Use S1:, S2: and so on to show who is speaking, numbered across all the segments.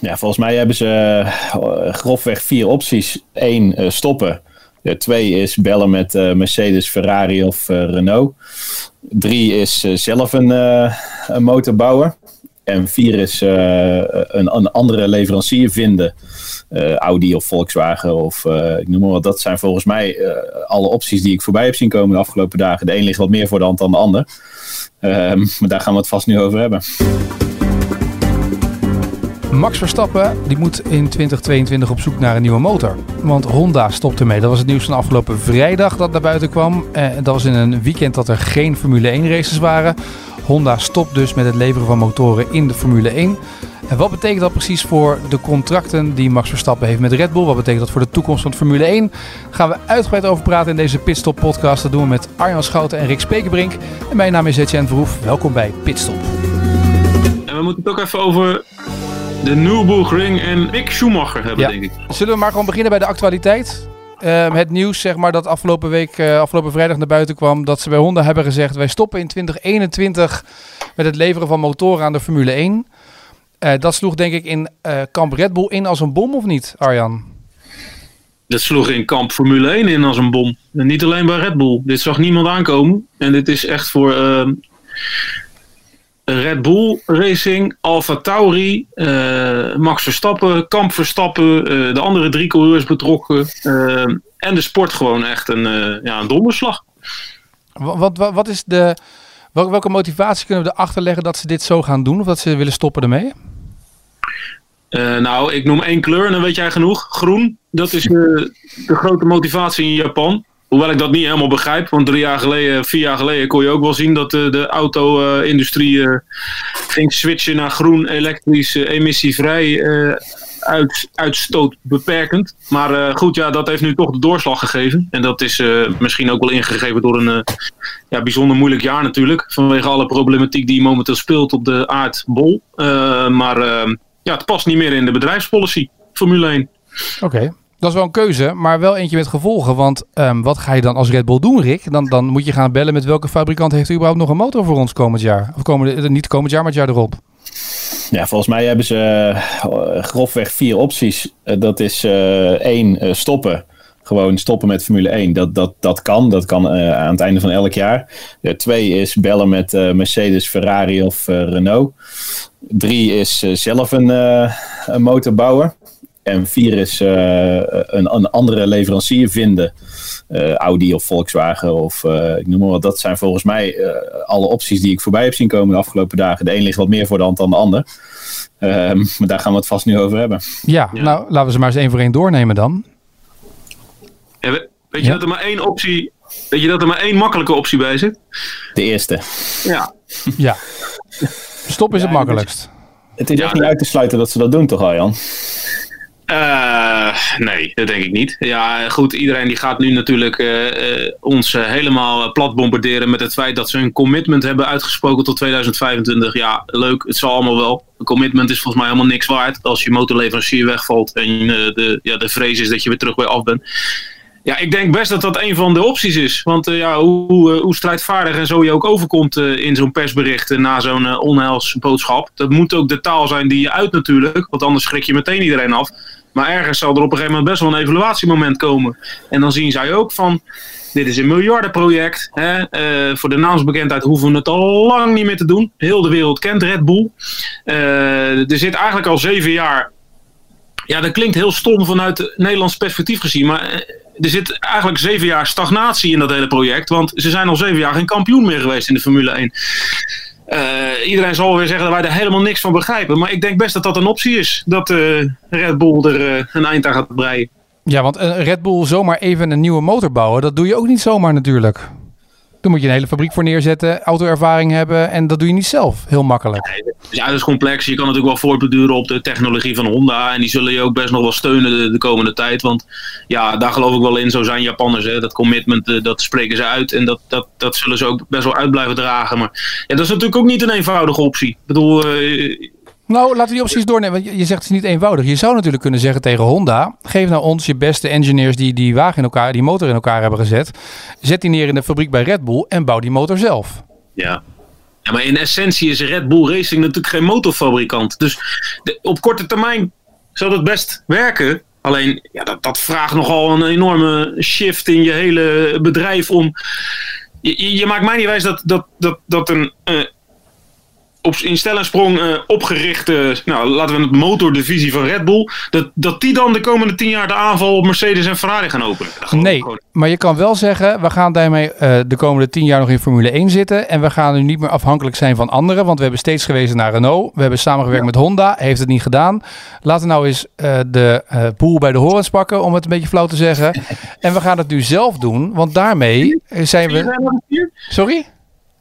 S1: Ja, volgens mij hebben ze uh, grofweg vier opties. Eén, uh, stoppen. Twee is bellen met Mercedes, Ferrari of Renault. Drie is zelf een, een motor bouwen. En vier is een, een, andere leverancier vinden. Audi of Volkswagen of ik noem maar wat. Dat zijn volgens mij alle opties die ik voorbij heb zien komen de afgelopen dagen. De een ligt wat meer voor de hand dan de ander. Ehm, maar daar gaan we het vast nu over hebben.
S2: Max Verstappen die moet in 2022 op zoek naar een nieuwe motor. Want Honda stopt ermee. Dat was het nieuws van afgelopen vrijdag dat naar buiten kwam. Eh, dat was in een weekend dat er geen Formule 1 races waren. Honda stopt dus met het leveren van motoren in de Formule 1. En wat betekent dat precies voor de contracten die Max Verstappen heeft met Red Bull? Wat betekent dat voor de toekomst van Formule 1? Daar gaan we uitgebreid over praten in deze Pitstop podcast. Dat doen we met Arjan Schouten en Rick Spekerbrink. En mijn naam is Etienne Verhoef. Welkom bij Pitstop.
S3: En we moeten het ook even over de Nürburgring en Mick Schumacher hebben, denk ik.
S2: Zullen we maar gewoon beginnen bij de actualiteit? Ehm, het nieuws, zeg maar, dat afgelopen week, uh, afgelopen vrijdag naar buiten kwam, dat ze bij Honda hebben gezegd: wij stoppen in 2021 met het leveren van motoren aan de Formule 1. Uh, eh, dat sloeg denk ik in uh, kamp Red Bull in als een bom, of niet, Arjan?
S3: Dat sloeg in kamp Formule 1 in als een bom. En niet alleen bij Red Bull. Dit zag niemand aankomen. En dit is echt voor ehm, Red Bull Racing, Alfa Tauri, uh, Max Verstappen, Kamp Verstappen, uh, de andere drie coureurs betrokken. Uh, en de sport gewoon echt een, ja, een donderslag.
S2: Wat, wat, wat is de, welke, welke motivatie kunnen we erachter leggen dat ze dit zo gaan doen? Of dat ze willen stoppen ermee?
S3: nou, ik noem één kleur en dan weet jij genoeg. Groen, dat is de grote motivatie in Japan. Hoewel ik dat niet helemaal begrijp, want drie jaar geleden, vier jaar geleden kon je ook wel zien dat de, de auto-industrie uh, ging switchen naar groen, elektrisch, uh, emissievrij, uit, uitstoot beperkend. Maar goed, ja, dat heeft nu toch de doorslag gegeven. En dat is misschien ook wel ingegeven door een ja, bijzonder moeilijk jaar natuurlijk. Vanwege alle problematiek die momenteel speelt op de aardbol. maar ja, het past niet meer in de bedrijfspolicy, Formule 1.
S2: Oké. Dat is wel een keuze, maar wel eentje met gevolgen. Want um, wat ga je dan als Red Bull doen, Rick? Dan, dan moet je gaan bellen met welke fabrikant heeft überhaupt nog een motor voor ons komend jaar. Of eh, niet komend jaar, maar het jaar erop.
S1: Ja, volgens mij hebben ze uh, grofweg vier opties. Uh, dat is uh, één, stoppen. Gewoon stoppen met Formule 1. Dat, dat, dat kan. Dat kan aan het einde van elk jaar. twee is bellen met Mercedes, Ferrari of Renault. Drie is zelf een, een motor bouwen. En vier is uh, een, een, andere leverancier vinden. Uh, Audi of Volkswagen of uh, ik noem maar wat. Dat zijn volgens mij alle opties die ik voorbij heb zien komen de afgelopen dagen. De een ligt wat meer voor de hand dan de ander. Ehm, maar daar gaan we het vast nu over hebben.
S2: Ja, nou laten we ze maar eens één voor één doornemen dan.
S3: weet je ja? dat er maar één optie... Weet je dat er maar één makkelijke optie bij zit?
S1: De eerste.
S3: Ja.
S2: ja. Stop is het makkelijkst.
S1: Het is echt niet uit te sluiten dat ze dat doen toch, Arjan?
S3: Uh, nee, dat denk ik niet. Ja, goed, iedereen die gaat nu natuurlijk uh, ons helemaal plat bombarderen met het feit dat ze hun commitment hebben uitgesproken tot 2025. Ja, leuk, het zal allemaal wel. Een commitment is volgens mij helemaal niks waard als je motorleverancier wegvalt en de, ja, de vrees is dat je weer terug bij af bent. Ja, ik denk best dat dat een van de opties is. Want ja, hoe, hoe strijdvaardig en zo je ook overkomt in zo'n persbericht na zo'n onheilsboodschap. Dat moet ook de taal zijn die je uit natuurlijk. Want anders schrik je meteen iedereen af. Maar ergens zal er op een gegeven moment best wel een evaluatiemoment komen. En dan zien zij ook van, dit is een miljardenproject. Hè? Voor de naamsbekendheid hoeven we het al lang niet meer te doen. Heel de wereld kent Red Bull. Er zit eigenlijk al zeven jaar... Ja, dat klinkt heel stom vanuit Nederlands perspectief gezien. Maar eh, er zit eigenlijk zeven jaar stagnatie in dat hele project. Want ze zijn al zeven jaar geen kampioen meer geweest in de Formule 1. Uh, iedereen zal weer zeggen dat wij er helemaal niks van begrijpen. Maar ik denk best dat dat een optie is. Dat uh, Red Bull er een eind aan gaat breien.
S2: Ja, want Red Bull zomaar even een nieuwe motor bouwen, dat doe je ook niet zomaar natuurlijk. Dan moet je een hele fabriek voor neerzetten, autoervaring hebben en dat doe je niet zelf heel makkelijk.
S3: ja, dat is complex. Je kan natuurlijk wel voortbeduren op de technologie van Honda en die zullen je ook best nog wel steunen de, komende tijd. Want ja, daar geloof ik wel in. Zo zijn Japanners. Hè. Dat commitment, eh, dat spreken ze uit en dat, dat, dat zullen ze ook best wel uit blijven dragen. Maar ja, dat is natuurlijk ook niet een eenvoudige optie. Ik bedoel, uh,
S2: nou, laten we die opties doornemen. Want je zegt het is niet eenvoudig. Je zou natuurlijk kunnen zeggen tegen Honda: geef nou ons je beste engineers die die wagen in elkaar, die motor in elkaar hebben gezet. Zet die neer in de fabriek bij Red Bull en bouw die motor zelf.
S3: Ja. Ja, maar in essentie is Red Bull Racing natuurlijk geen motorfabrikant. Dus op korte termijn zou dat best werken. Alleen, ja, dat, dat vraagt nogal een enorme shift in je hele bedrijf om... Je, je maakt mij niet wijs dat, dat, dat, dat een... Op, in stel en sprong uh, opgerichte, nou, laten we het motordivisie van Red Bull, dat, dat die dan de komende tien jaar de aanval op Mercedes en Ferrari gaan openen.
S2: Nee, maar je kan wel zeggen, we gaan daarmee uh, de komende tien jaar nog in Formule 1 zitten en we gaan nu niet meer afhankelijk zijn van anderen, want we hebben steeds gewezen naar Renault, we hebben samengewerkt ja. met Honda, heeft het niet gedaan. Laten we nou eens uh, de boel bij de horens pakken, om het een beetje flauw te zeggen. en we gaan het nu zelf doen, want daarmee zijn we... Sorry?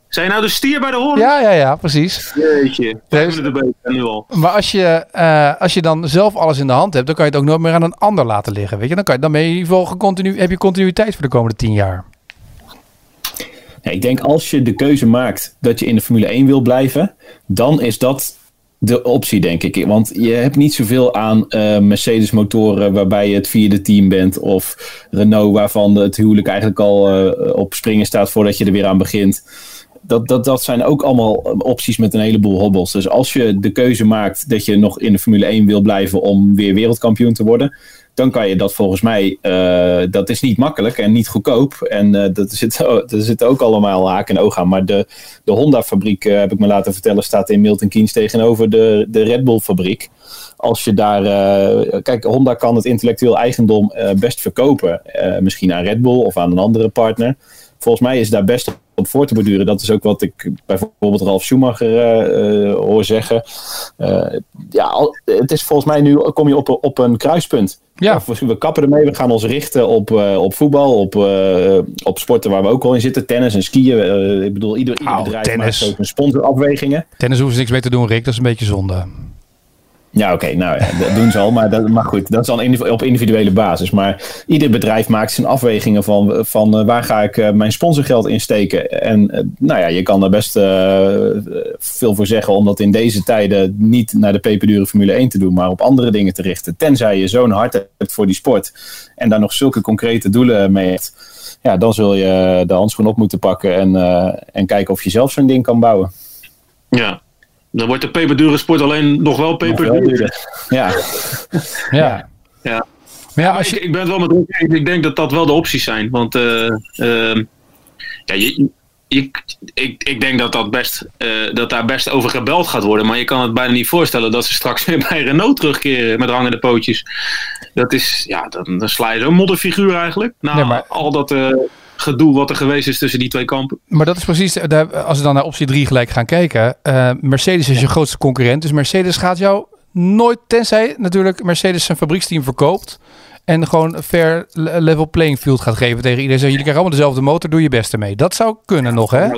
S3: Zijn nou de stier bij de horen?
S2: Ja, ja, ja, precies.
S3: Jeetje, dus, erbij, nu al.
S2: Maar als je, uh, als je dan zelf alles in de hand hebt, dan kan je het ook nooit meer aan een ander laten liggen. Weet je? Dan, kan je, dan ben je in ieder geval continu, heb je continuïteit voor de komende tien jaar.
S1: Ja, ik denk als je de keuze maakt dat je in de Formule 1 wil blijven, dan is dat de optie, denk ik. Want je hebt niet zoveel aan uh, Mercedes-motoren waarbij je het vierde team bent. Of Renault, waarvan het huwelijk eigenlijk al uh, op springen staat voordat je er weer aan begint dat, dat, dat zijn ook allemaal opties met een heleboel hobbels. Dus als je de keuze maakt dat je nog in de Formule 1 wil blijven om weer wereldkampioen te worden, dan kan je dat volgens mij, uh, dat is niet makkelijk en niet goedkoop. En uh, dat zit, zitten ook allemaal haken en ogen aan. Maar de, de Honda-fabriek, uh, heb ik me laten vertellen, staat in Milton Keynes tegenover de, de Red Bull-fabriek. Als je daar, kijk, Honda kan het intellectueel eigendom best verkopen. misschien aan Red Bull of aan een andere partner. Volgens mij is daar best op voor te borduren. Dat is ook wat ik bijvoorbeeld Ralf Schumacher uh, hoor zeggen. Uh, ja, het is volgens mij nu kom je op, op een kruispunt. Ja. We, we kappen ermee, we gaan ons richten op, uh, op voetbal, op, op sporten waar we ook al in zitten. Tennis en skiën. ik bedoel, ieder, ieder oh, bedrijf tennis. maakt ook een sponsorafwegingen.
S2: Tennis hoeven ze niks mee te doen, Rick. Dat is een beetje zonde.
S1: Ja, oké. nou, dat doen ze al. Maar, dat, maar goed, dat is dan op individuele basis. Maar ieder bedrijf maakt zijn afwegingen van, van uh, waar ga ik uh, mijn sponsorgeld in steken. En uh, nou ja, je kan er best veel voor zeggen om dat in deze tijden niet naar de peperdure Formule 1 te doen, maar op andere dingen te richten. Tenzij je zo'n hart hebt voor die sport en daar nog zulke concrete doelen mee hebt. Ja, dan zul je de handschoen op moeten pakken en, en kijken of je zelf zo'n ding kan bouwen.
S3: Ja, dan wordt de peperdure sport alleen nog wel peperduur.
S1: Ja.
S2: ja.
S3: ja. Maar ja, als je... ik, ik ben het wel met Ik denk dat dat wel de opties zijn. Want uh, uh, ja, je, ik, ik, ik denk dat, dat, best, uh, dat daar best over gebeld gaat worden. Maar je kan het bijna niet voorstellen dat ze straks weer bij Renault terugkeren met hangende pootjes. Dat is, ja, dan, dan sla je zo'n modderfiguur eigenlijk. Nou, nee, maar... al dat gedoe wat er geweest is tussen die twee kampen.
S2: Maar dat is precies, als we dan naar optie 3 gelijk gaan kijken. Uh, Mercedes is je grootste concurrent. Dus Mercedes gaat jou nooit, tenzij natuurlijk Mercedes zijn fabrieksteam verkoopt. En gewoon een fair level playing field gaat geven tegen iedereen. Jullie krijgen allemaal dezelfde motor, doe je best ermee. Dat zou kunnen nog, hè?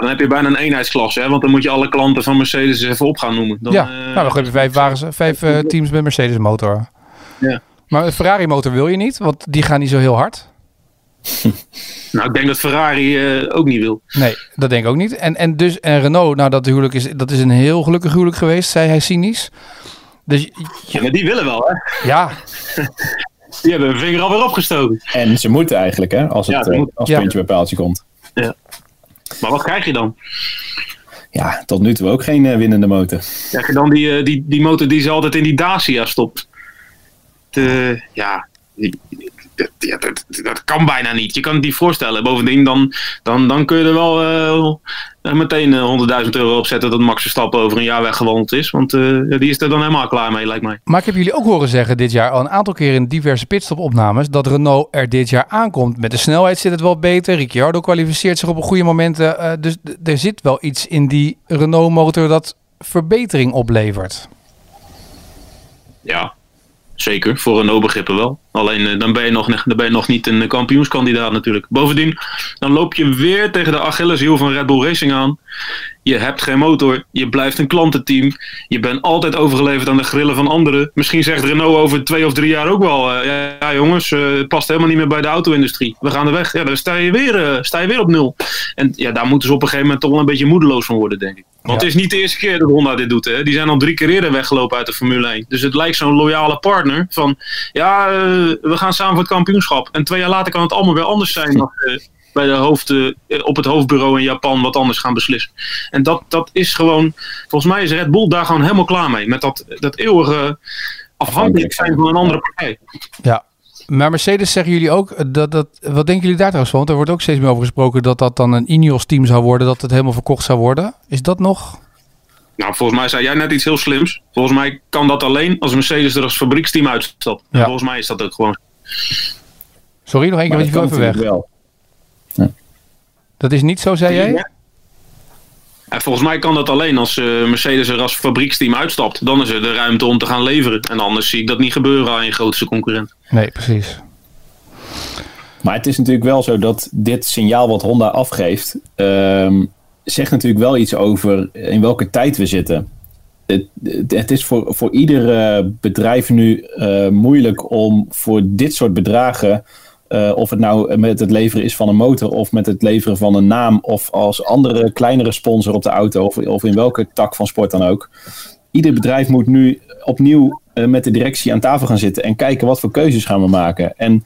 S3: dan heb je bijna een eenheidsklasse, hè? want dan moet je alle klanten van Mercedes even op gaan noemen. Dan,
S2: ja, nou dan heb je vijf, wagens, vijf uh, teams met Mercedes motor. Ja. Maar een Ferrari motor wil je niet, want die gaan niet zo heel hard.
S3: nou, ik denk dat Ferrari uh, ook niet wil.
S2: Nee, dat denk ik ook niet. En, en, dus, en Renault, nou dat huwelijk is, dat is een heel gelukkig huwelijk geweest, zei hij cynisch. Dus,
S3: ja, maar die willen wel, hè?
S2: Ja.
S3: die hebben hun vinger alweer opgestoken.
S1: En ze moeten eigenlijk, hè, als het ja, uh, als puntje bij paaltje komt.
S3: Ja. Maar wat krijg je dan?
S1: Ja, tot nu toe ook geen uh, winnende motor.
S3: Krijg je dan die, die, die motor die ze altijd in die Dacia stopt? De, ja, dat, ja, dat, dat, kan bijna niet. Je kan het niet voorstellen. Bovendien, dan, dan, dan kun je er wel uh, meteen uh, 100.000 euro op zetten dat Max Verstappen over een jaar weggewandeld is. Want uh, die is er dan helemaal klaar mee, lijkt mij.
S2: Maar ik heb jullie ook horen zeggen dit jaar al een aantal keer in diverse pitstop-opnames dat Renault er dit jaar aankomt. Met de snelheid zit het wel beter. Ricciardo kwalificeert zich op een goede momenten. dus er zit wel iets in die Renault-motor dat verbetering oplevert.
S3: Ja, Zeker, voor een begrippen wel. Alleen eh, dan ben, je nog, dan ben je nog niet een kampioenskandidaat natuurlijk. Bovendien, dan loop je weer tegen de Achilleshiel van Red Bull Racing aan. Je hebt geen motor, je blijft een klantenteam. Je bent altijd overgeleverd aan de grillen van anderen. Misschien zegt Renault over twee of drie jaar ook wel... Uh, ja, jongens, uh, het past helemaal niet meer bij de auto-industrie. We gaan er weg. Ja, dan sta je, weer, sta je weer op nul. En ja, daar moeten ze op een gegeven moment toch wel een beetje moedeloos van worden, denk ik. Want het is niet de eerste keer dat Honda dit doet. Hè. Die zijn al drie keer eerder weggelopen uit de Formule 1. Dus het lijkt zo'n loyale partner van... Ja, we gaan samen voor het kampioenschap. En twee jaar later kan het allemaal weer anders zijn. Nog, uh, bij de hoofd, op het hoofdbureau in Japan wat anders gaan beslissen. En dat, dat is gewoon, volgens mij is Red Bull daar gewoon helemaal klaar mee. Met dat, dat eeuwige afhankelijk zijn van een andere partij.
S2: Ja, maar Mercedes zeggen jullie ook, dat, dat, wat denken jullie daar trouwens van? Want er wordt ook steeds meer over gesproken dat dat dan een Ineos team zou worden, dat het helemaal verkocht zou worden. Is dat nog?
S3: Nou, volgens mij zei jij net iets heel slims. Volgens mij kan dat alleen als Mercedes er als fabrieksteam uitstapt. Ja. Volgens mij is dat ook gewoon.
S2: Sorry, nog één keer, want je even weg. Wel. Ja. Dat is niet zo, zei jij?
S3: En volgens mij kan dat alleen als uh, Mercedes er als fabrieksteam uitstapt. Dan is er de ruimte om te gaan leveren. En anders zie ik dat niet gebeuren aan je grootste concurrent.
S2: Nee, precies.
S1: Maar het is natuurlijk wel zo dat dit signaal wat Honda afgeeft, ehm, zegt natuurlijk wel iets over in welke tijd we zitten. Het, het is voor, voor ieder bedrijf nu uh, moeilijk om voor dit soort bedragen uh, of het nou met het leveren is van een motor of met het leveren van een naam of als andere kleinere sponsor op de auto of, of in welke tak van sport dan ook. Ieder bedrijf moet nu opnieuw met de directie aan tafel gaan zitten en kijken wat voor keuzes gaan we maken. En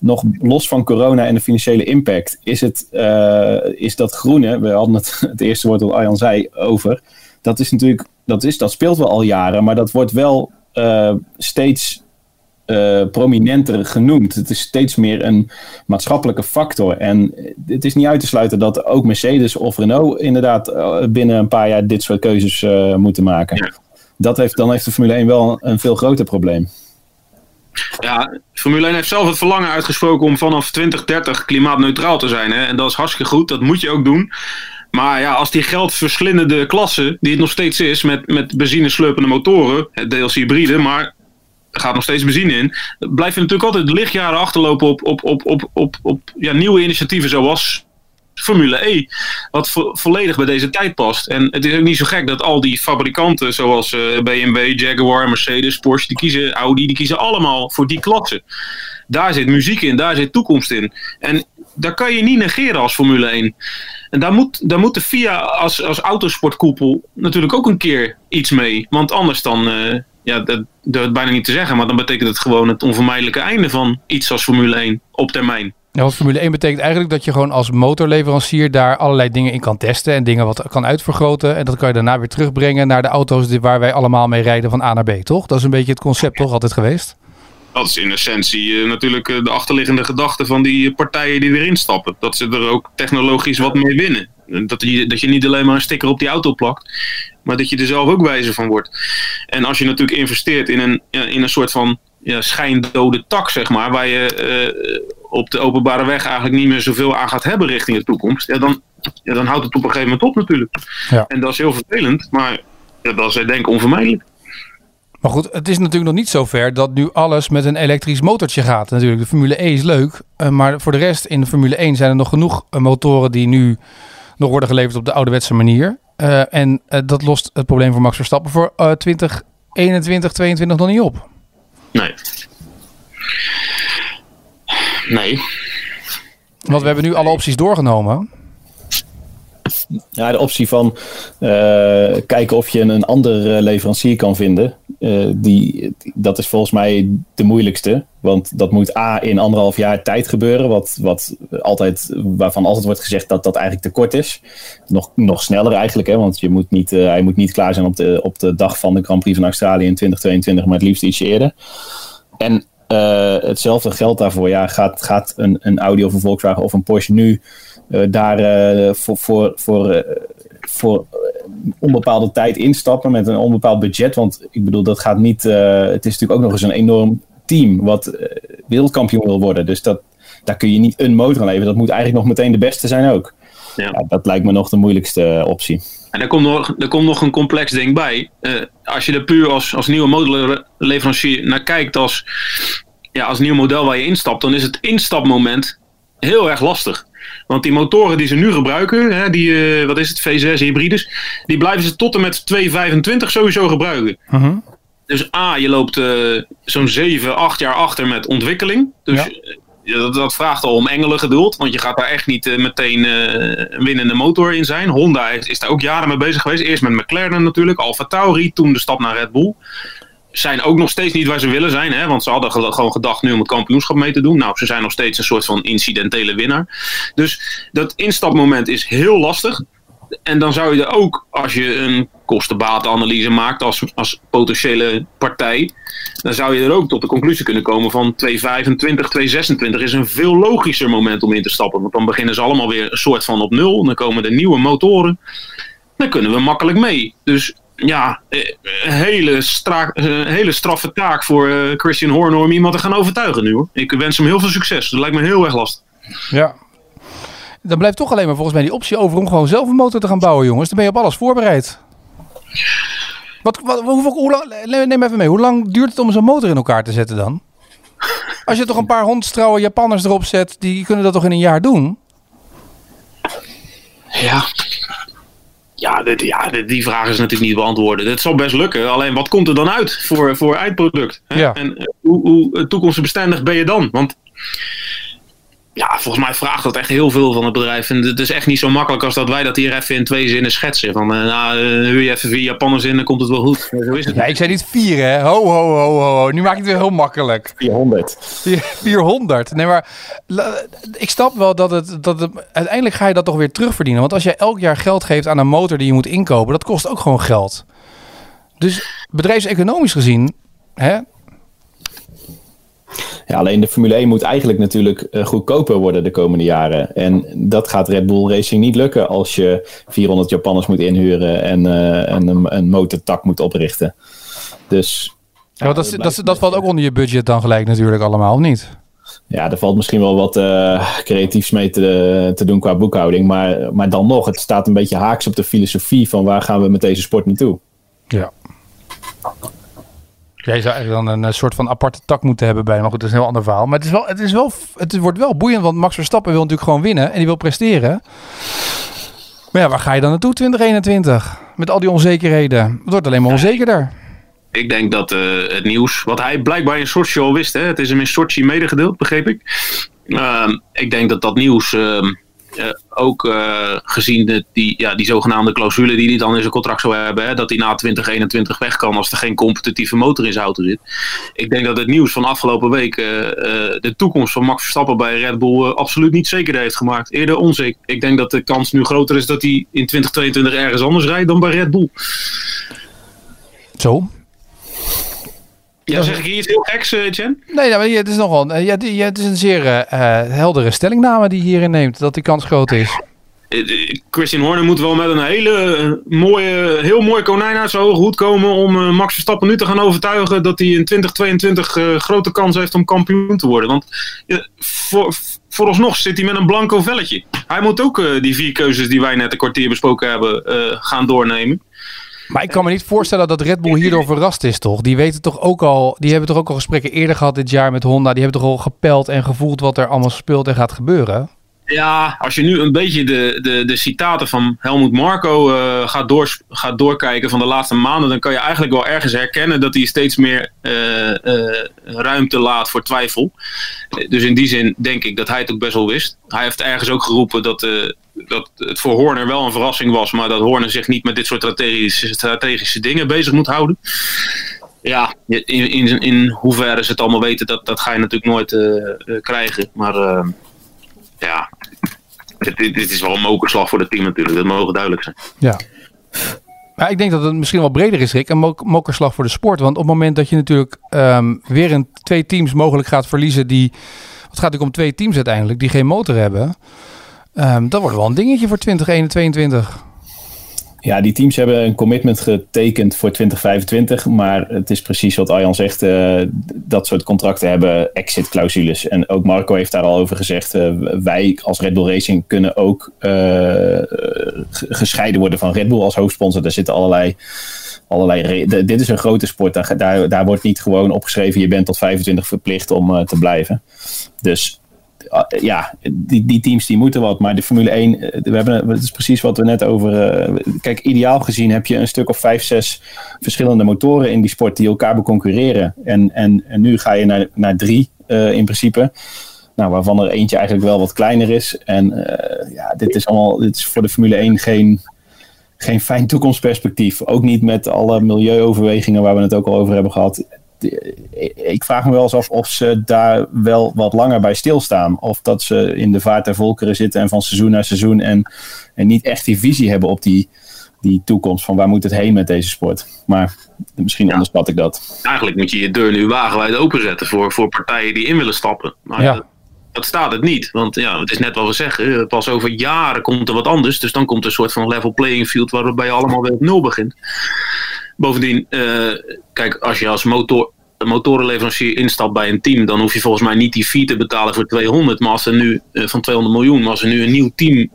S1: nog los van corona en de financiële impact, is, het, uh, is dat groene, we hadden het, het eerste woord wat Arjan zei over, dat is natuurlijk, dat, is, dat speelt wel al jaren, maar dat wordt wel steeds uh, prominenter genoemd. Het is steeds meer een maatschappelijke factor. En het is niet uit te sluiten dat ook Mercedes of Renault inderdaad binnen een paar jaar dit soort keuzes moeten maken. Dat heeft, dan heeft de Formule 1 wel een, veel groter probleem.
S3: Ja, Formule 1 heeft zelf het verlangen uitgesproken om vanaf 2030 klimaatneutraal te zijn. Hè? En dat is hartstikke goed, dat moet je ook doen. Maar ja, als die geldverslindende klasse, die het nog steeds is, met, met benzineslurpende motoren, deels hybride, maar er gaat nog steeds benzine in. Blijf je natuurlijk altijd lichtjaren achterlopen op, op, op, op, op, op ja, nieuwe initiatieven zoals Formule E. Wat volledig bij deze tijd past. En het is ook niet zo gek dat al die fabrikanten zoals eh, BMW, Jaguar, Mercedes, Porsche, die kiezen, Audi, die kiezen allemaal voor die klasse. Daar zit muziek in, daar zit toekomst in. En daar kan je niet negeren als Formule 1. En daar moet, daar moet de FIA als, als autosportkoepel natuurlijk ook een keer iets mee. Want anders dan, uh, ja, dat, dat bijna niet te zeggen, maar dan betekent het gewoon het onvermijdelijke einde van iets als Formule 1 op termijn.
S2: Ja, want Formule 1 betekent eigenlijk dat je gewoon als motorleverancier daar allerlei dingen in kan testen en dingen wat kan uitvergroten. En dat kan je daarna weer terugbrengen naar de auto's waar wij allemaal mee rijden van A naar B, toch? Dat is een beetje het concept, toch? Altijd geweest?
S3: Dat is in essentie uh, natuurlijk uh, de achterliggende gedachte van die partijen die erin stappen. Dat ze er ook technologisch wat mee winnen. Dat je, dat je niet alleen maar een sticker op die auto plakt, maar dat je er zelf ook wijzer van wordt. En als je natuurlijk investeert in een, in een soort van ja, schijndode tak, zeg maar, waar je uh, op de openbare weg eigenlijk niet meer zoveel aan gaat hebben richting de toekomst, ja, dan, ja, dan houdt het op een gegeven moment op natuurlijk. Ja. En dat is heel vervelend, maar ja, dat is denk ik onvermijdelijk.
S2: Maar goed, het is natuurlijk nog niet zo ver dat nu alles met een elektrisch motortje gaat. Natuurlijk, de Formule E is leuk. Uh, maar voor de rest in de Formule 1 zijn er nog genoeg motoren die nu nog worden geleverd op de ouderwetse manier. Uh, en dat lost het probleem voor Max Verstappen voor 2021, 2022 nog niet op.
S3: Nee. Nee.
S2: Want we hebben nu alle opties doorgenomen.
S1: Ja, de optie van uh, kijken of je een andere leverancier kan vinden. Uh, die, dat is volgens mij de moeilijkste. Want dat moet A in anderhalf jaar tijd gebeuren. Wat, wat altijd, waarvan altijd wordt gezegd dat dat eigenlijk te kort is. Nog, nog sneller eigenlijk. Hè, want je moet niet, uh, hij moet niet klaar zijn op de, op de dag van de Grand Prix van Australië in 2022. Maar het liefst ietsje eerder. En hetzelfde geldt daarvoor. Ja, gaat, gaat een, een Audi of een Volkswagen of een Porsche nu uh, daar uh, voor, voor, voor, voor onbepaalde tijd instappen met een onbepaald budget. Want ik bedoel, dat gaat niet. het is natuurlijk ook nog eens een enorm team wat wereldkampioen wil worden. Dus dat, daar kun je niet een motor aan leveren. Dat moet eigenlijk nog meteen de beste zijn ook. Ja. ja dat lijkt me nog de moeilijkste optie.
S3: En er komt nog, er komt nog een complex ding bij. als je er puur als, als nieuwe motorleverancier naar kijkt als, ja, als nieuw model waar je instapt, dan is het instapmoment heel erg lastig. Want die motoren die ze nu gebruiken, hè, die, uh, wat is het, V6 hybrides, die blijven ze tot en met 225 sowieso gebruiken. Uh -huh. Dus A, je loopt uh, zo'n 7, 8 jaar achter met ontwikkeling. Dus ja. Dat, dat, vraagt al om engelen geduld, want je gaat daar echt niet uh, meteen een winnende motor in zijn. Honda is, is, daar ook jaren mee bezig geweest. Eerst met McLaren natuurlijk, Alfa Tauri, toen de stap naar Red Bull zijn ook nog steeds niet waar ze willen zijn. Hè? Want ze hadden gewoon gedacht nu om het kampioenschap mee te doen. Nou, ze zijn nog steeds een soort van incidentele winnaar. Dus dat instapmoment is heel lastig. En dan zou je er ook, als je een kostenbatenanalyse maakt als, als potentiële partij, dan zou je er ook tot de conclusie kunnen komen van 225, 226 is een veel logischer moment om in te stappen. Want dan beginnen ze allemaal weer een soort van op nul. Dan komen er nieuwe motoren. Dan kunnen we makkelijk mee. Dus ja, een hele, strak, een hele straffe taak voor uh, Christian Horner om iemand te gaan overtuigen nu. Hoor. Ik wens hem heel veel succes. Dat lijkt me heel erg lastig.
S2: Ja, dan blijft toch alleen maar volgens mij die optie over om gewoon zelf een motor te gaan bouwen, jongens. Dan ben je op alles voorbereid. Wat, wat, hoeveel, hoe lang, neem even mee, hoe lang duurt het om zo'n motor in elkaar te zetten dan? Als je toch een paar hondstrouwe Japanners erop zet, die kunnen dat toch in een jaar doen?
S3: Ja, ja, dit, ja die vraag is natuurlijk niet beantwoorden. Het zal best lukken. Alleen wat komt er dan uit voor, voor eindproduct? Hè? Ja. En eh, hoe, hoe toekomstbestendig ben je dan? Want ja, volgens mij vraagt dat echt heel veel van het bedrijf. En het is echt niet zo makkelijk als dat wij dat hier even in twee zinnen schetsen. Van, uh, nou, uh, huur je even vier Japanners in, dan komt het wel goed. Zo is het.
S2: Ja, ik zei niet vier, hè. Ho, ho, ho, ho. Nu maak ik het weer heel makkelijk.
S1: 400.
S2: 400. Nee, maar ik snap wel dat het, dat het... Uiteindelijk ga je dat toch weer terugverdienen. Want als je elk jaar geld geeft aan een motor die je moet inkopen, dat kost ook gewoon geld. Dus bedrijfseconomisch gezien, hè,
S1: ja, alleen de Formule 1 moet eigenlijk natuurlijk uh, goedkoper worden de komende jaren. En dat gaat Red Bull Racing niet lukken als je 400 Japanners moet inhuren en, uh, een, een motortak moet oprichten. Dus.
S2: Ja, dat, dat, dat, valt ook onder je budget dan gelijk natuurlijk allemaal, of niet?
S1: Ja, er valt misschien wel wat uh, creatiefs mee te, te doen qua boekhouding. Maar, maar dan nog, het staat een beetje haaks op de filosofie van waar gaan we met deze sport naartoe.
S2: Ja. Jij zou eigenlijk dan een eh, soort van aparte tak moeten hebben bij. Maar goed, dat is een heel ander verhaal. Maar het, is wel, het, is wel, het wordt wel boeiend, want Max Verstappen wil natuurlijk gewoon winnen. En die wil presteren. Maar ja, waar ga je dan naartoe 2021? Met al die onzekerheden. Het wordt alleen maar onzekerder.
S3: Ik denk dat uh, het nieuws, wat hij blijkbaar in Sochi al wist, hè, het is hem in Sochi medegedeeld, begreep ik. Uh, ik denk dat dat nieuws ehm, ook uh, gezien die, ja, die zogenaamde clausule die hij dan in zijn contract zou hebben, hè, dat hij na 2021 weg kan als er geen competitieve motor in zijn auto zit. Ik denk dat het nieuws van afgelopen week uh, de toekomst van Max Verstappen bij Red Bull absoluut niet zeker heeft gemaakt. Eerder onzeker. Ik denk dat de kans nu groter is dat hij in 2022 ergens anders rijdt dan bij Red Bull.
S2: Zo,
S3: ja, zeg ik hier iets heel geks, uh, Jen?
S2: Nee, nou, het is nogal ja, het is een zeer uh, heldere stellingname die hierin neemt, dat die kans groot is.
S3: Christian Horner moet wel met een hele mooie, heel mooi konijn uit zijn hoge hoed komen om Max Verstappen nu te gaan overtuigen dat hij in 2022 uh, grote kans heeft om kampioen te worden. Want voor, vooralsnog zit hij met een blanco velletje. Hij moet ook die vier keuzes die wij net een kwartier besproken hebben gaan doornemen.
S2: Maar ik kan me niet voorstellen dat Red Bull hierdoor verrast is, toch? Die weten toch ook al, die hebben toch ook al gesprekken eerder gehad dit jaar met Honda. Die hebben toch al gepeld en gevoeld wat er allemaal speelt en gaat gebeuren?
S3: Ja, als je nu een beetje de, de, de citaten van Helmut Marco uh, gaat, door, gaat doorkijken van de laatste maanden, dan kan je eigenlijk wel ergens herkennen dat hij steeds meer uh, uh, ruimte laat voor twijfel. Dus in die zin denk ik dat hij het ook best wel wist. Hij heeft ergens ook geroepen dat, dat het voor Horner wel een verrassing was, maar dat Horner zich niet met dit soort strategische, strategische dingen bezig moet houden. Ja, in, in, in hoeverre ze het allemaal weten, dat, dat ga je natuurlijk nooit krijgen. Maar ja, dit, is wel een mokerslag voor het team natuurlijk. Dat mogen duidelijk zijn.
S2: Ja. Maar ik denk dat het misschien wel breder is, Rick. Een mokerslag voor de sport. Want op het moment dat je natuurlijk ehm, weer een, twee teams mogelijk gaat verliezen die... Het gaat natuurlijk om twee teams uiteindelijk die geen motor hebben. Um, dat wordt wel een dingetje voor 2021.
S1: Ja, die teams hebben een commitment getekend voor 2025. Maar het is precies wat Arjan zegt. Uh, dat soort contracten hebben exit-clausules. En ook Marco heeft daar al over gezegd. Uh, wij als Red Bull Racing kunnen ook uh, gescheiden worden van Red Bull als hoofdsponsor. Daar zitten allerlei. allerlei dit is een grote sport. Daar, daar, daar wordt niet gewoon opgeschreven. Je bent tot 25 verplicht om te blijven. Dus ja, die, die teams die moeten wat. Maar de Formule 1, eh, we hebben, het is precies wat we net over. Uh, kijk, ideaal gezien heb je een stuk of vijf, zes verschillende motoren in die sport die elkaar beconcurreren. En, en, en nu ga je naar, naar drie in principe. Nou, waarvan er eentje eigenlijk wel wat kleiner is. En ja, dit is allemaal. Dit is voor de Formule 1 geen geen fijn toekomstperspectief. Ook niet met alle milieuoverwegingen waar we het ook al over hebben gehad. Ik vraag me wel eens af of ze daar wel wat langer bij stilstaan. Of dat ze in de vaart der volkeren zitten en van seizoen naar seizoen en, en niet echt die visie hebben op die, die toekomst. Van waar moet het heen met deze sport. Maar misschien ja. onderschat ik dat.
S3: Eigenlijk moet je je deur nu wagenwijd openzetten voor, voor partijen die in willen stappen. Maar ja dat staat het niet. Want ja, het is net wat we zeggen. Pas over jaren komt er wat anders. Dus dan komt er een soort van level playing field waarbij je allemaal weer op nul begint. Bovendien, uh, kijk, als je als motor, motorenleverancier instapt bij een team, dan hoef je volgens mij niet die fee te betalen voor 200. Maar als er nu uh, van 200 miljoen, maar als er nu een nieuw team uh,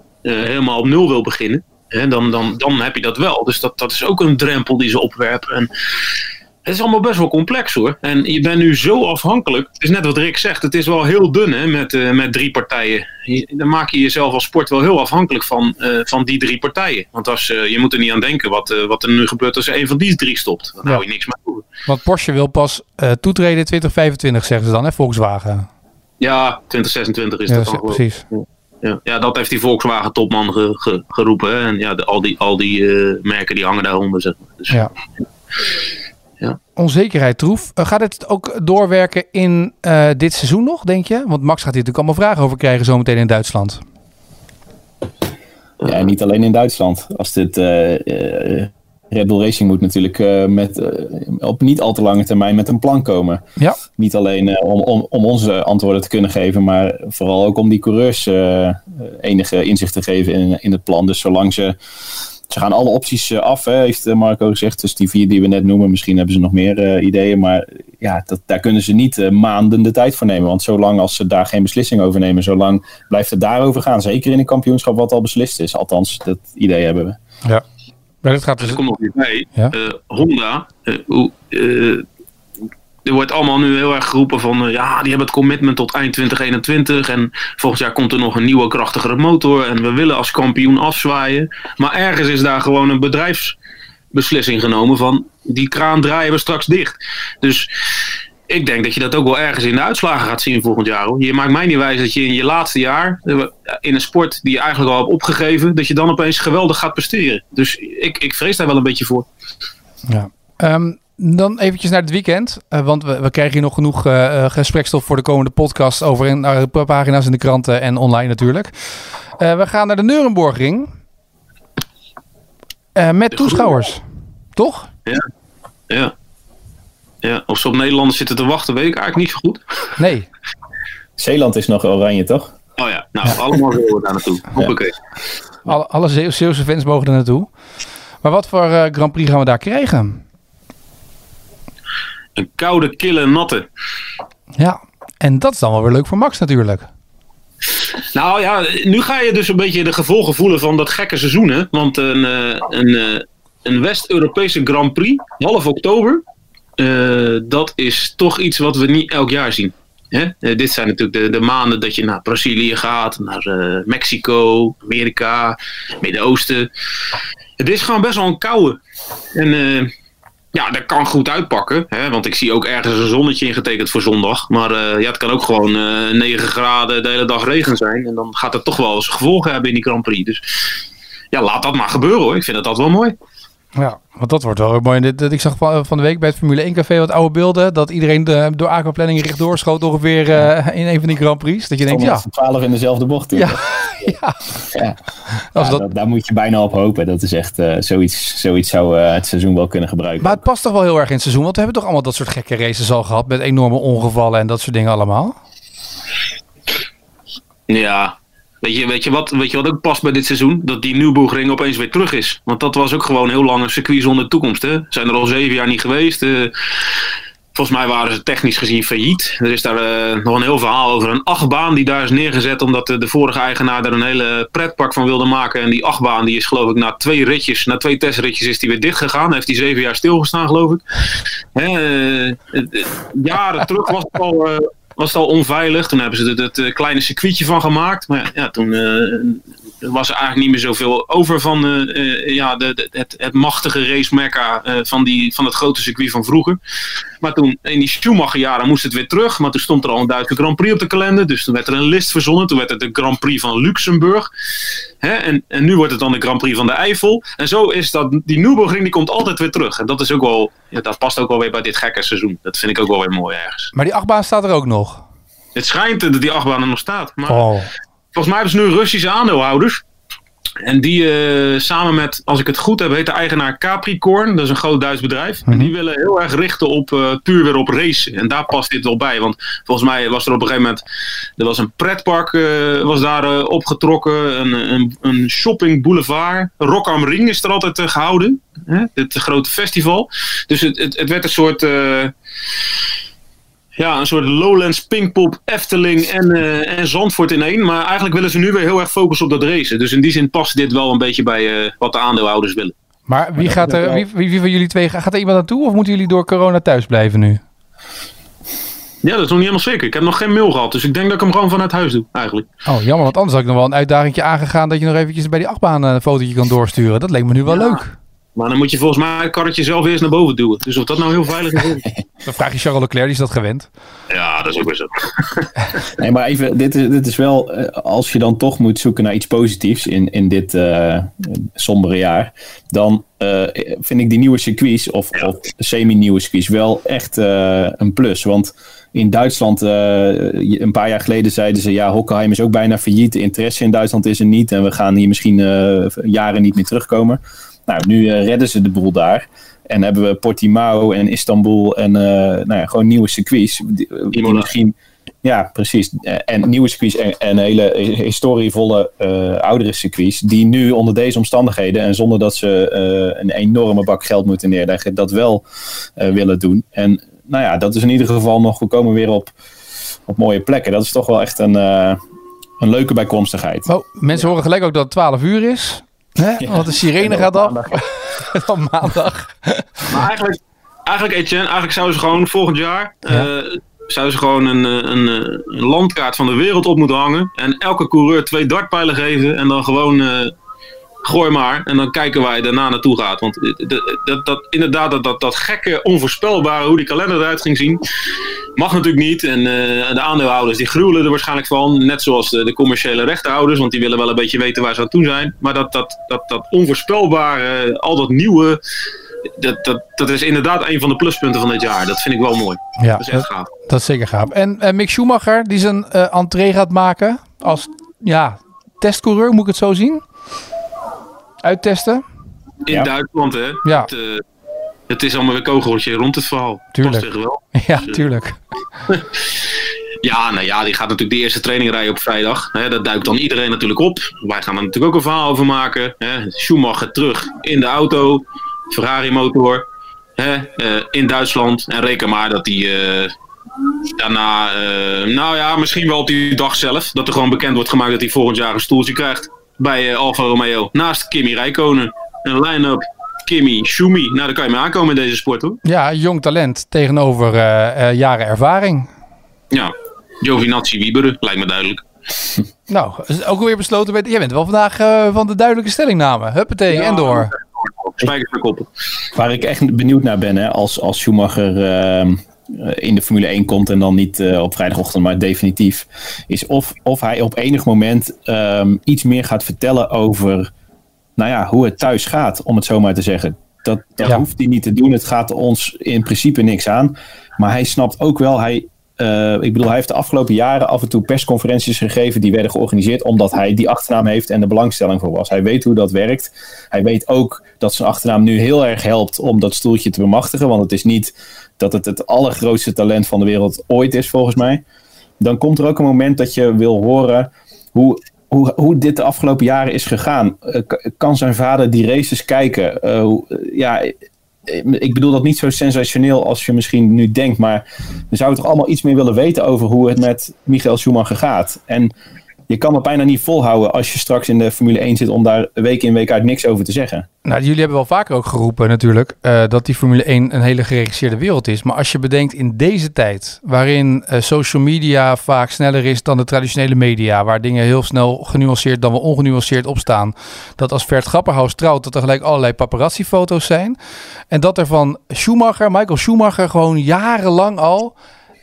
S3: helemaal op nul wil beginnen, hè, dan, dan, dan heb je dat wel. Dus dat, dat is ook een drempel die ze opwerpen. En het is allemaal best wel complex hoor. En je bent nu zo afhankelijk. Het is net wat Rick zegt. Het is wel heel dun hè, met, uh, met drie partijen. Je, dan maak je jezelf als sport wel heel afhankelijk van, uh, van die drie partijen. Want als, uh, je moet er niet aan denken wat, wat er nu gebeurt als er een van die drie stopt. Dan ja. hou je niks meer over.
S2: Want Porsche wil pas toetreden 2025 zeggen ze dan hè, Volkswagen.
S3: Ja, 2026 is
S2: ja,
S3: dat dan
S2: Precies.
S3: Ja, ja, dat heeft die Volkswagen topman ge, ge, geroepen. Hè. En ja, de, al die, al die merken die hangen daaronder. Zeg maar. dus,
S2: ja.
S3: Ja.
S2: Onzekerheid troef. Uh, gaat het ook doorwerken in uh, dit seizoen nog, denk je? Want Max gaat hier natuurlijk allemaal vragen over krijgen zometeen in Duitsland.
S1: Ja, niet alleen in Duitsland. Als dit uh, Red Bull Racing moet natuurlijk met, op niet al te lange termijn met een plan komen.
S2: Ja.
S1: Niet alleen om, om, om onze antwoorden te kunnen geven, maar vooral ook om die coureurs enige inzicht te geven in, in het plan. Dus zolang ze ze gaan alle opties uh, af, hè, heeft eh, Marco gezegd. Dus die vier die we net noemen, misschien hebben ze nog meer uh, ideeën. Maar ja, dat, daar kunnen ze niet maanden de tijd voor nemen. Want zolang als ze daar geen beslissing over nemen, zolang blijft het daarover gaan. Zeker in een kampioenschap wat al beslist is. Althans, dat idee hebben we.
S2: Ja. Maar dat gaat
S3: dus... Er komt nog niet bij. Ja? Honda, hoe, er wordt allemaal nu heel erg geroepen van ja, die hebben het commitment tot eind 2021 en volgend jaar komt er nog een nieuwe krachtigere motor en we willen als kampioen afzwaaien. Maar ergens is daar gewoon een bedrijfsbeslissing genomen van die kraan draaien we straks dicht. Dus ik denk dat je dat ook wel ergens in de uitslagen gaat zien volgend jaar. Hoor. Je maakt mij niet wijs dat je in je laatste jaar, in een sport die je eigenlijk al hebt opgegeven, dat je dan opeens geweldig gaat presteren. Dus ik, ik vrees daar wel een beetje voor.
S2: Ja. Um, dan eventjes naar het weekend. Uh, want we, we, krijgen hier nog genoeg uh, gesprekstof voor de komende podcast over in, de pagina's in de kranten en online natuurlijk. Uh, we gaan naar de Nurembergring. met toeschouwers. Toch?
S3: Ja. ja. Ja. Of ze op Nederlanders zitten te wachten, weet ik eigenlijk niet zo goed.
S2: Nee.
S1: Zeeland is nog oranje, toch?
S3: Oh ja, nou, allemaal willen we daar naartoe. Hoppakee.
S2: Ja. Alle, alle Zeeuwse fans mogen er naartoe. Maar wat voor Grand Prix gaan we daar krijgen?
S3: Een koude, kille, natte.
S2: Ja, en dat is dan wel weer leuk voor Max natuurlijk.
S3: Nou ja, nu ga je dus een beetje de gevolgen voelen van dat gekke seizoen. Hè? Want een, een, een West-Europese Grand Prix, half oktober, uh, dat is toch iets wat we niet elk jaar zien. Hè? Uh, dit zijn natuurlijk de, de, maanden dat je naar Brazilië gaat, naar uh, Mexico, Amerika, Midden-Oosten. Het is gewoon best wel een koude. En ja, dat kan goed uitpakken. Hè? Want ik zie ook ergens een zonnetje ingetekend voor zondag. Maar uh, ja, het kan ook gewoon uh, 9 graden de hele dag regen zijn. En dan gaat het toch wel eens gevolgen hebben in die Grand Prix. Dus ja, laat dat maar gebeuren hoor. Ik vind dat altijd wel mooi.
S2: Ja, want dat wordt wel mooi. Ik zag van de week bij het Formule 1 café wat oude beelden. Dat iedereen de, door aquaplanning rechtdoor schoot ongeveer uh, in een van die Grand Prix. Dat je denkt, ja.
S1: 12 in dezelfde bocht.
S2: Ja, ja.
S1: ja. ja dat... daar moet je bijna op hopen. Dat is echt uh, zoiets, zoiets zou uh, het seizoen wel kunnen gebruiken.
S2: Maar het past toch wel heel erg in het seizoen. Want we hebben toch allemaal dat soort gekke races al gehad. Met enorme ongevallen en dat soort dingen allemaal.
S3: Ja, Weet je, weet, je wat, weet je wat ook past bij dit seizoen? Dat die Nürburgring opeens weer terug is. Want dat was ook gewoon heel lang een circuit zonder toekomst. Hè? Zijn er al zeven jaar niet geweest. Uh, volgens mij waren ze technisch gezien failliet. Er is daar uh, nog een heel verhaal over een achtbaan die daar is neergezet. Omdat de, de vorige eigenaar daar een hele pretpark van wilde maken. En die achtbaan die is geloof ik na twee ritjes, na twee testritjes is die weer dicht gegaan. Heeft die zeven jaar stilgestaan geloof ik. Jaren terug was het al was het al onveilig. Toen hebben ze er het, het kleine circuitje van gemaakt. Maar ja, toen was er eigenlijk niet meer zoveel over van ja, de, het, het machtige race mecca van, die, van het grote circuit van vroeger. Maar toen in die Schumacher jaren moest het weer terug. Maar toen stond er al een Duitse Grand Prix op de kalender. Dus toen werd er een list verzonnen. Toen werd het de Grand Prix van Luxemburg. Hè? En, en nu wordt het dan de Grand Prix van de Eifel. En zo is dat, die Nürburgring die komt altijd weer terug. En dat is ook wel, ja, dat past ook wel weer bij dit gekke seizoen. Dat vind ik ook wel weer mooi ergens.
S2: Maar die achtbaan staat er ook nog?
S3: Het schijnt dat die achtbaan er nog staat. Maar oh. volgens mij hebben ze nu Russische aandeelhouders. En die uh, samen met, als ik het goed heb, heet de eigenaar Capricorn. Dat is een groot Duits bedrijf. En die mhm. willen heel erg richten op uh, puur weer op race. En daar past dit wel bij. Want volgens mij was er op een gegeven moment. Er was een pretpark uh, was daar opgetrokken. Een, een, een, shopping boulevard. Rock am Ring is er altijd gehouden. Hè? Dit grote festival. Dus het, het, het werd een soort ja, een soort Lowlands, Pinkpop, Efteling en, uh, en Zandvoort in één. Maar eigenlijk willen ze nu weer heel erg focussen op dat racen. Dus in die zin past dit wel een beetje bij uh, wat de aandeelhouders willen.
S2: Maar wie gaat er, wie, wie, van jullie twee, gaat er iemand naartoe of moeten jullie door corona thuis blijven nu?
S3: Ja, dat is nog niet helemaal zeker. Ik heb nog geen mail gehad, dus ik denk dat ik hem gewoon vanuit huis doe, eigenlijk.
S2: Oh, jammer, want anders had ik nog wel een uitdaging aangegaan dat je nog eventjes bij die achtbaan een fotootje kan doorsturen. Dat leek me nu wel leuk.
S3: Maar dan moet je volgens mij het karretje zelf eerst naar boven duwen. Dus of dat nou heel veilig is.
S2: dan vraag je Charles Leclerc, die is dat gewend.
S3: Ja, dat is ook weer zo.
S1: nee, maar even, dit is, dit is wel, eh, als je dan toch moet zoeken naar iets positiefs in, in dit uh, sombere jaar, dan uh, vind ik die nieuwe circuits, of, of semi-nieuwe circuits, wel echt uh, een plus. Want in Duitsland, een paar jaar geleden zeiden ze, ja, Hockenheim is ook bijna failliet. De interesse in Duitsland is er niet en we gaan hier misschien jaren niet meer terugkomen. Nou, nu uh, redden ze de boel daar. En hebben we Portimao en Istanbul en uh, nou ja, gewoon nieuwe circuits. Die, misschien, ja, precies. En nieuwe circuits en, en hele historievolle uh, oudere circuits. Die nu onder deze omstandigheden en zonder dat ze een enorme bak geld moeten neerleggen, dat wel willen doen. En nou ja, dat is in ieder geval nog, we komen weer op, op mooie plekken. Dat is toch wel echt een, een leuke bijkomstigheid.
S2: Oh, mensen horen gelijk ook dat het 12 uur is. Hè? Want de sirene gaat af. Van maandag.
S3: Maar eigenlijk, eigenlijk Etienne, eigenlijk zouden ze gewoon volgend jaar... Ja. Uh, zouden ze gewoon een, eh, een, eh, een, landkaart van de wereld op moeten hangen. En elke coureur twee dartpijlen geven. En dan gewoon uh, gooi maar. En dan kijken waar je daarna naartoe gaat. Want dat, dat, dat, inderdaad, dat, dat, dat gekke, onvoorspelbare, hoe die kalender eruit ging zien. Mag natuurlijk niet. En uh, de aandeelhouders die gruwelen er waarschijnlijk van. Net zoals de, de, commerciële rechtenhouders. Want die willen wel een beetje weten waar ze aan toe zijn. Maar dat, dat, dat, dat onvoorspelbare, al dat nieuwe. Dat, dat, dat is inderdaad een van de pluspunten van dit jaar. Dat vind ik wel mooi. Ja, dat is echt gaaf.
S2: Dat is zeker gaaf. En uh, Mick Schumacher, die zijn uh, entree gaat maken als ja, testcoureur, moet ik het zo zien? Uittesten?
S3: In Duitsland, hè? Ja. Het, uh, het, is allemaal weer kogeltje rond het verhaal.
S2: Tuurlijk. Wel. Ja, dus, tuurlijk.
S3: ja, nou ja, die gaat natuurlijk de eerste training rijden op vrijdag. Hè, dat duikt dan iedereen natuurlijk op. Wij gaan er natuurlijk ook een verhaal over maken. Hè. Schumacher terug in de auto. Ferrari motor. Hè, uh, in Duitsland. En reken maar dat hij uh, daarna, uh, nou ja, misschien wel op die dag zelf. Dat er gewoon bekend wordt gemaakt dat hij volgend jaar een stoeltje krijgt bij uh, Alfa Romeo. Naast Kimi Räikkönen. Een line-up Kimi, Schumi. Nou, daar kan je mee aankomen in deze sport hoor.
S2: Ja, jong talent tegenover uh, uh, jaren ervaring.
S3: Ja, Giovinazzi Wieberen, lijkt me duidelijk.
S2: nou, ook alweer besloten. Jij bent wel vandaag uh, van de duidelijke stellingname. Huppatee, ja, en door.
S3: Spijkers koppen.
S1: Waar ik echt benieuwd naar ben, hè, als, als Schumacher ehm, in de Formule 1 komt en dan niet uh, op vrijdagochtend, maar definitief, is of, of hij op enig moment um, iets meer gaat vertellen over nou ja, hoe het thuis gaat, om het zo maar te zeggen. Dat, dat ja. hoeft hij niet te doen. Het gaat ons in principe niks aan. Maar hij snapt ook wel, hij, uh, ik bedoel, hij heeft de afgelopen jaren af en toe persconferenties gegeven die werden georganiseerd omdat hij die achternaam heeft en de belangstelling voor was. Hij weet hoe dat werkt. Hij weet ook dat zijn achternaam nu heel erg helpt om dat stoeltje te bemachtigen, want het is niet dat het het allergrootste talent van de wereld ooit is, volgens mij. Dan komt er ook een moment dat je wil horen hoe, hoe, hoe dit de afgelopen jaren is gegaan. Uh, kan zijn vader die races kijken? Uh, ja, ik bedoel dat niet zo sensationeel als je misschien nu denkt, maar we zouden toch allemaal iets meer willen weten over hoe het met Michael Schumacher gaat. En je kan het bijna niet volhouden als je straks in de Formule 1 zit om daar week in week uit niks over te zeggen.
S2: Nou, jullie hebben wel vaker ook geroepen natuurlijk uh, dat die Formule 1 een hele geregisseerde wereld is. Maar als je bedenkt in deze tijd, waarin uh, social media vaak sneller is dan de traditionele media, waar dingen heel snel genuanceerd dan wel ongenuanceerd opstaan, dat als Vert Grapperhaus trouwt, dat er gelijk allerlei paparazzi-foto's zijn. En dat er van Schumacher, Michael Schumacher, gewoon jarenlang al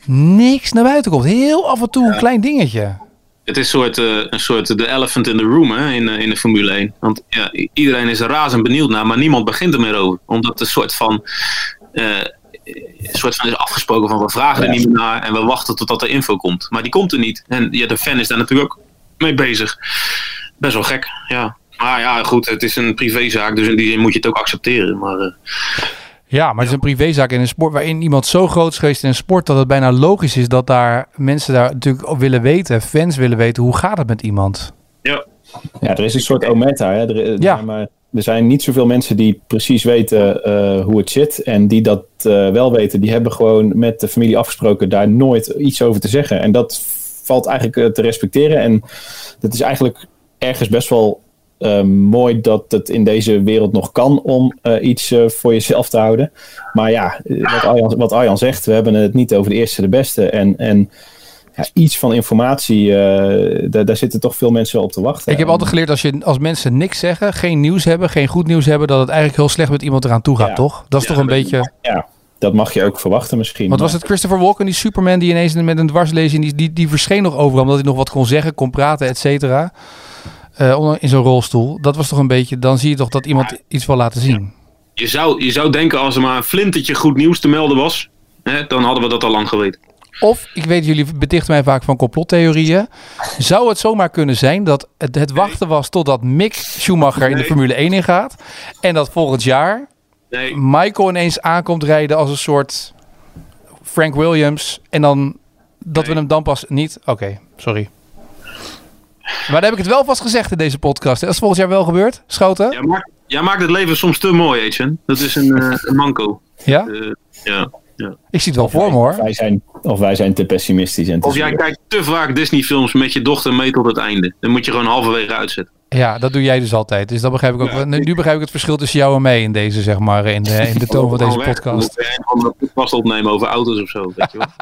S2: niks naar buiten komt. Heel af en toe een klein dingetje
S3: het is soort, uh, een soort de elephant in the room hè, in, in de Formule 1. Want ja, iedereen is er razend benieuwd naar, maar niemand begint er meer over. Omdat het een soort van, uh, soort van is afgesproken van we vragen er niet meer naar en we wachten totdat er info komt. Maar die komt er niet. En ja, de fan is daar natuurlijk ook mee bezig. Best wel gek, ja. Maar ja, goed, het is een privézaak, dus in die zin moet je het ook accepteren. Maar uh,
S2: ja, maar het is een privézaak in een sport waarin iemand zo groot is geweest in een sport dat het bijna logisch is dat daar mensen daar natuurlijk willen weten, fans willen weten hoe gaat het met iemand.
S3: Ja,
S1: ja er is een soort ometa. Hè? Er, ja. maar er zijn niet zoveel mensen die precies weten uh, hoe het zit. En die dat uh, wel weten, die hebben gewoon met de familie afgesproken daar nooit iets over te zeggen. En dat valt eigenlijk uh, te respecteren. En dat is eigenlijk ergens best wel uh, mooi dat het in deze wereld nog kan om uh, iets uh, voor jezelf te houden. Maar ja, wat Arjan, wat Arjan zegt, we hebben het niet over de eerste de beste. En, en ja, iets van informatie, daar, daar zitten toch veel mensen op te wachten.
S2: Ik heb altijd geleerd als, je, als mensen niks zeggen, geen nieuws hebben, geen goed nieuws hebben, dat het eigenlijk heel slecht met iemand eraan toe gaat, ja. toch? Dat is ja, toch een beetje...
S1: Ja, dat mag je ook verwachten misschien.
S2: Wat was het Christopher Walken, die Superman die ineens met een dwarslezing, die, die, die verscheen nog overal, omdat hij nog wat kon zeggen, kon praten, et cetera. Uh, in zo'n rolstoel. Dat was toch een beetje, dan zie je toch dat iemand iets wil laten zien.
S3: Je zou, je zou denken als er maar een flintertje goed nieuws te melden was, hè, dan hadden we dat al lang geweten.
S2: Of, ik weet, jullie betichten mij vaak van complottheorieën. Zou het zomaar kunnen zijn dat het, het wachten was totdat Mick Schumacher nee. in de Formule 1 ingaat. En dat volgend jaar
S3: nee.
S2: Michael ineens aankomt rijden als een soort Frank Williams. En dan dat nee. we hem dan pas niet. Oké, okay, sorry. Maar dan heb ik het wel vast gezegd in deze podcast. Dat is volgend jaar wel gebeurd, Schoten?
S3: Ja, maakt, ja, maakt het leven soms te mooi, Etienne. Dat is een, uh, een manco.
S2: Ja?
S3: Uh, ja? ja.
S2: Ik zie het wel voor me, hoor.
S1: Wij zijn, of wij zijn te pessimistisch. En te
S3: of jij kijkt te vaak Disney-films met je dochter mee tot het einde. Dan moet je gewoon halverwege uitzetten.
S2: Ja, dat doe jij dus altijd. Dus dat begrijp ik ook. Ja, nu, nu begrijp ik het verschil tussen jou en mij in deze, zeg maar, in de, in de toon van deze podcast.
S3: We moeten een podcast opnemen over auto's of zo, weet je wel.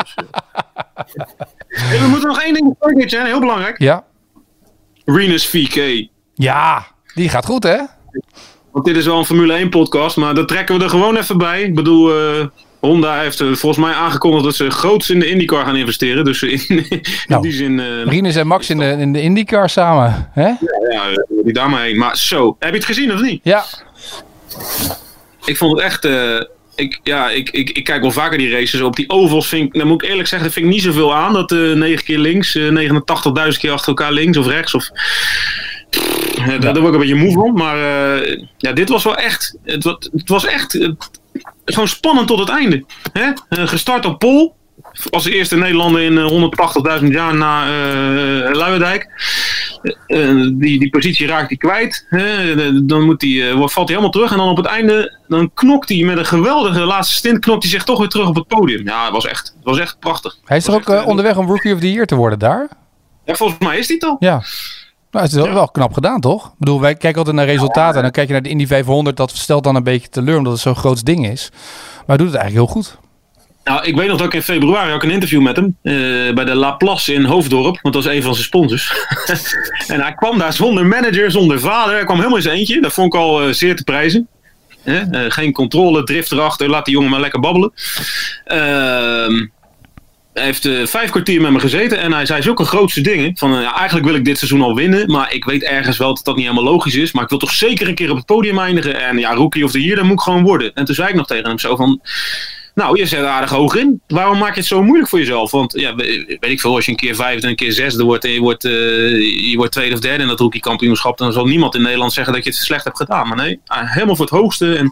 S3: Hey, we moeten nog één ding bespreken, heel belangrijk.
S2: Ja.
S3: Renus VK.
S2: Ja, die gaat goed, hè?
S3: Want dit is wel een Formule 1 podcast, maar dat trekken we er gewoon even bij. Ik bedoel, uh, Honda heeft uh, volgens mij aangekondigd dat ze groots in de IndyCar gaan investeren. Dus in, in
S2: nou,
S3: die zin...
S2: Uh, Rinus en Max in de, in de IndyCar samen, hè?
S3: Ja, ja, die daar maar heen. Maar zo, heb je het gezien of niet?
S2: Ja.
S3: Ik vond het echt... ik, ja, ik, ik, ik kijk wel vaker die races. Op die ovals vind ik, dan moet ik eerlijk zeggen, dat vind ik niet zoveel aan. Dat uh, 9 keer links, uh, 89.000 keer achter elkaar links of rechts. Of, pff, ja. Daar, word ik een beetje moe van. Maar uh, ja, dit was wel echt. Het, het was echt uh, gewoon spannend tot het einde. Hè? Gestart op Pol. Als de eerste Nederlander in 180.000 jaar na uh, Luijendijk. Uh, die, die positie raakt hij kwijt. Hè? Dan moet die, uh, valt hij helemaal terug. En dan op het einde dan knokt hij met een geweldige laatste stint. Knokt hij zich toch weer terug op het podium. Ja, het was echt, het was echt prachtig.
S2: Hij is toch ook echt, onderweg om Rookie of the Year te worden daar?
S3: Ja, volgens mij is hij al.
S2: Ja. Nou, het is ja. wel knap gedaan, toch? Ik bedoel, wij kijken altijd naar resultaten. En dan kijk je naar de Indy 500. Dat stelt dan een beetje teleur, omdat het zo'n groot ding is. Maar hij doet het eigenlijk heel goed.
S3: Nou, ik weet nog dat ik in februari ook een interview met hem. Uh, bij de La Place in Hoofddorp. Want dat was een van zijn sponsors. en hij kwam daar zonder manager, zonder vader. Hij kwam helemaal zijn eentje. Dat vond ik al uh, zeer te prijzen. Uh, geen controle, drift erachter. Laat die jongen maar lekker babbelen. Ehm, hij heeft vijf kwartier met me gezeten en hij zei zulke grootste dingen. Van ja, eigenlijk wil ik dit seizoen al winnen, maar ik weet ergens wel dat dat niet helemaal logisch is. Maar ik wil toch zeker een keer op het podium eindigen. En ja, rookie of the year, dat moet ik gewoon worden. En toen zei ik nog tegen hem zo van. Nou, je zet aardig hoog in. Waarom maak je het zo moeilijk voor jezelf? Want ja, weet ik veel, als je een keer vijfde en een keer zesde wordt en je wordt, uh, je wordt tweede of derde in dat rookie kampioenschap, dan zal niemand in Nederland zeggen dat je het slecht hebt gedaan. Maar nee, helemaal voor het hoogste. En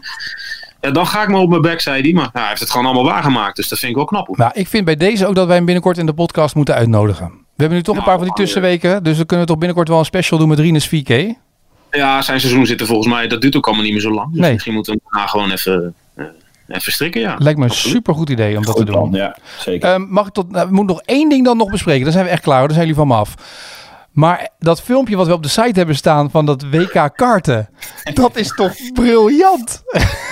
S3: ja, dan ga ik maar op mijn back, zei hij. Maar hij heeft het gewoon allemaal waargemaakt. Dus dat vind ik wel knap.
S2: Nou, ik vind bij deze ook dat wij hem binnenkort in de podcast moeten uitnodigen. We hebben nu toch een paar van die tussenweken. Dus dan kunnen we toch binnenkort wel een special doen met Rinus VK.
S3: Ja, zijn seizoen zit er volgens mij. Dat duurt ook allemaal niet meer zo lang. Dus nee. misschien moeten we hem gewoon even... Uh, Even strikken, ja.
S2: Lijkt me een super goed idee om dat
S1: goed
S2: te doen.
S1: Plan, ja, zeker.
S2: Um, mag ik tot, nou, we moeten nog één ding dan nog bespreken. Dan zijn we echt klaar. Dan zijn jullie van me af. Maar dat filmpje wat we op de site hebben staan van dat WK karten, dat is toch briljant?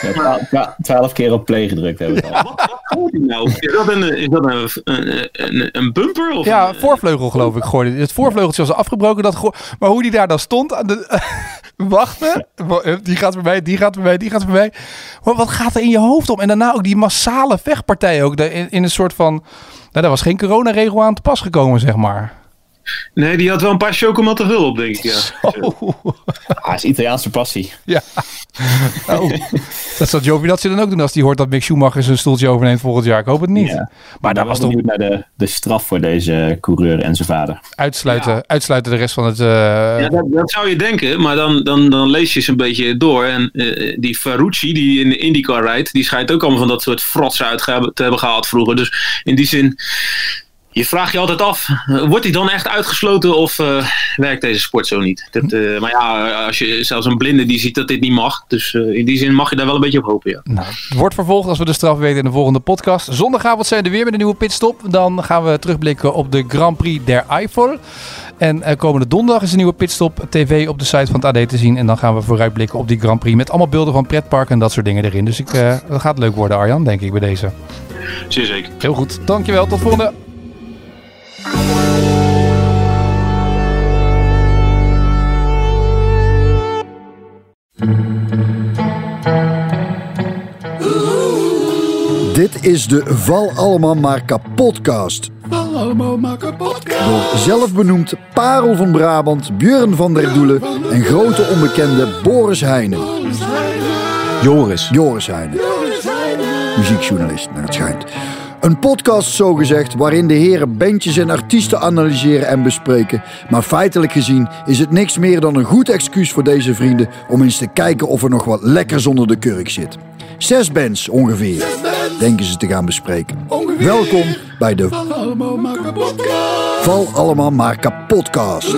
S1: Ja, twa- twa- twaalf keer op play gedrukt hebben we.
S3: Wat nou? Is dat een, is dat een, een, een, een bumper? Of
S2: Ja,
S3: een,
S2: voorvleugel geloof ik gooide. hij. Het voorvleugeltje was afgebroken. Dat maar hoe die daar dan stond aan de... Wachten. Die gaat voorbij, die gaat voorbij, die gaat voorbij. Maar wat gaat er in je hoofd om? En daarna ook die massale vechtpartij ook. In, in een soort van... Nou, daar was geen coronaregel aan te pas gekomen, zeg maar.
S3: Nee, die had wel een paar chocomat te veel op, denk ik. Ja.
S2: Oh,
S1: Ah, is Italiaanse passie.
S2: ja. Oh, dat zal Giovinazzi dan ook doen als die hoort dat Mick Schumacher zijn stoeltje overneemt volgend jaar. Ik hoop het niet.
S1: Ja.
S2: Maar daar was toch
S1: benieuwd naar de, de straf voor deze coureur en zijn vader.
S2: uitsluiten, uitsluiten de rest van het... eh,
S3: Ja, dat, dat zou je denken, maar dan, dan, dan lees je ze een beetje door. En eh, die Ferrucci, die in de IndyCar rijdt, die schijnt ook allemaal van dat soort frotsen uit te hebben gehaald vroeger. Dus in die zin, je vraagt je altijd af, wordt hij dan echt uitgesloten of eh, werkt deze sport zo niet? Dat, eh, maar ja, als je zelfs een blinde die ziet dat dit niet mag. Dus eh, in die zin mag je daar wel een beetje op hopen, ja.
S2: Nou, het wordt vervolgd als we de straf weten in de volgende podcast. Zondagavond zijn we er weer met een nieuwe pitstop. Dan gaan we terugblikken op de Grand Prix der Eifel. En komende donderdag is een nieuwe pitstop tv op de site van het AD te zien. En dan gaan we vooruitblikken op die Grand Prix met allemaal beelden van pretparken en dat soort dingen erin. Dus ik, dat gaat leuk worden Arjan, denk ik bij deze.
S3: Zeer zeker.
S2: Heel goed, dankjewel, tot volgende.
S4: Dit is de Val Allemaal Maar Kapotcast.
S5: Val allemaal maar.
S4: Door zelfbenoemd Parel van Brabant, Björn van der Doelen en grote onbekende Boris Heijnen.
S6: Joris.
S4: Joris Heijnen. Muziekjournalist, naar het schijnt. Een podcast zogezegd waarin de heren bandjes en artiesten analyseren en bespreken. Maar feitelijk gezien is het niks meer dan een goed excuus voor deze vrienden om eens te kijken of er nog wat lekkers onder de kurk zit. Zes bands ongeveer, denken ze te gaan bespreken.
S5: Ongeveer.
S4: Welkom bij de
S5: Val allemaal maar kapot.
S4: Val Allemaal Maar Kapotcast.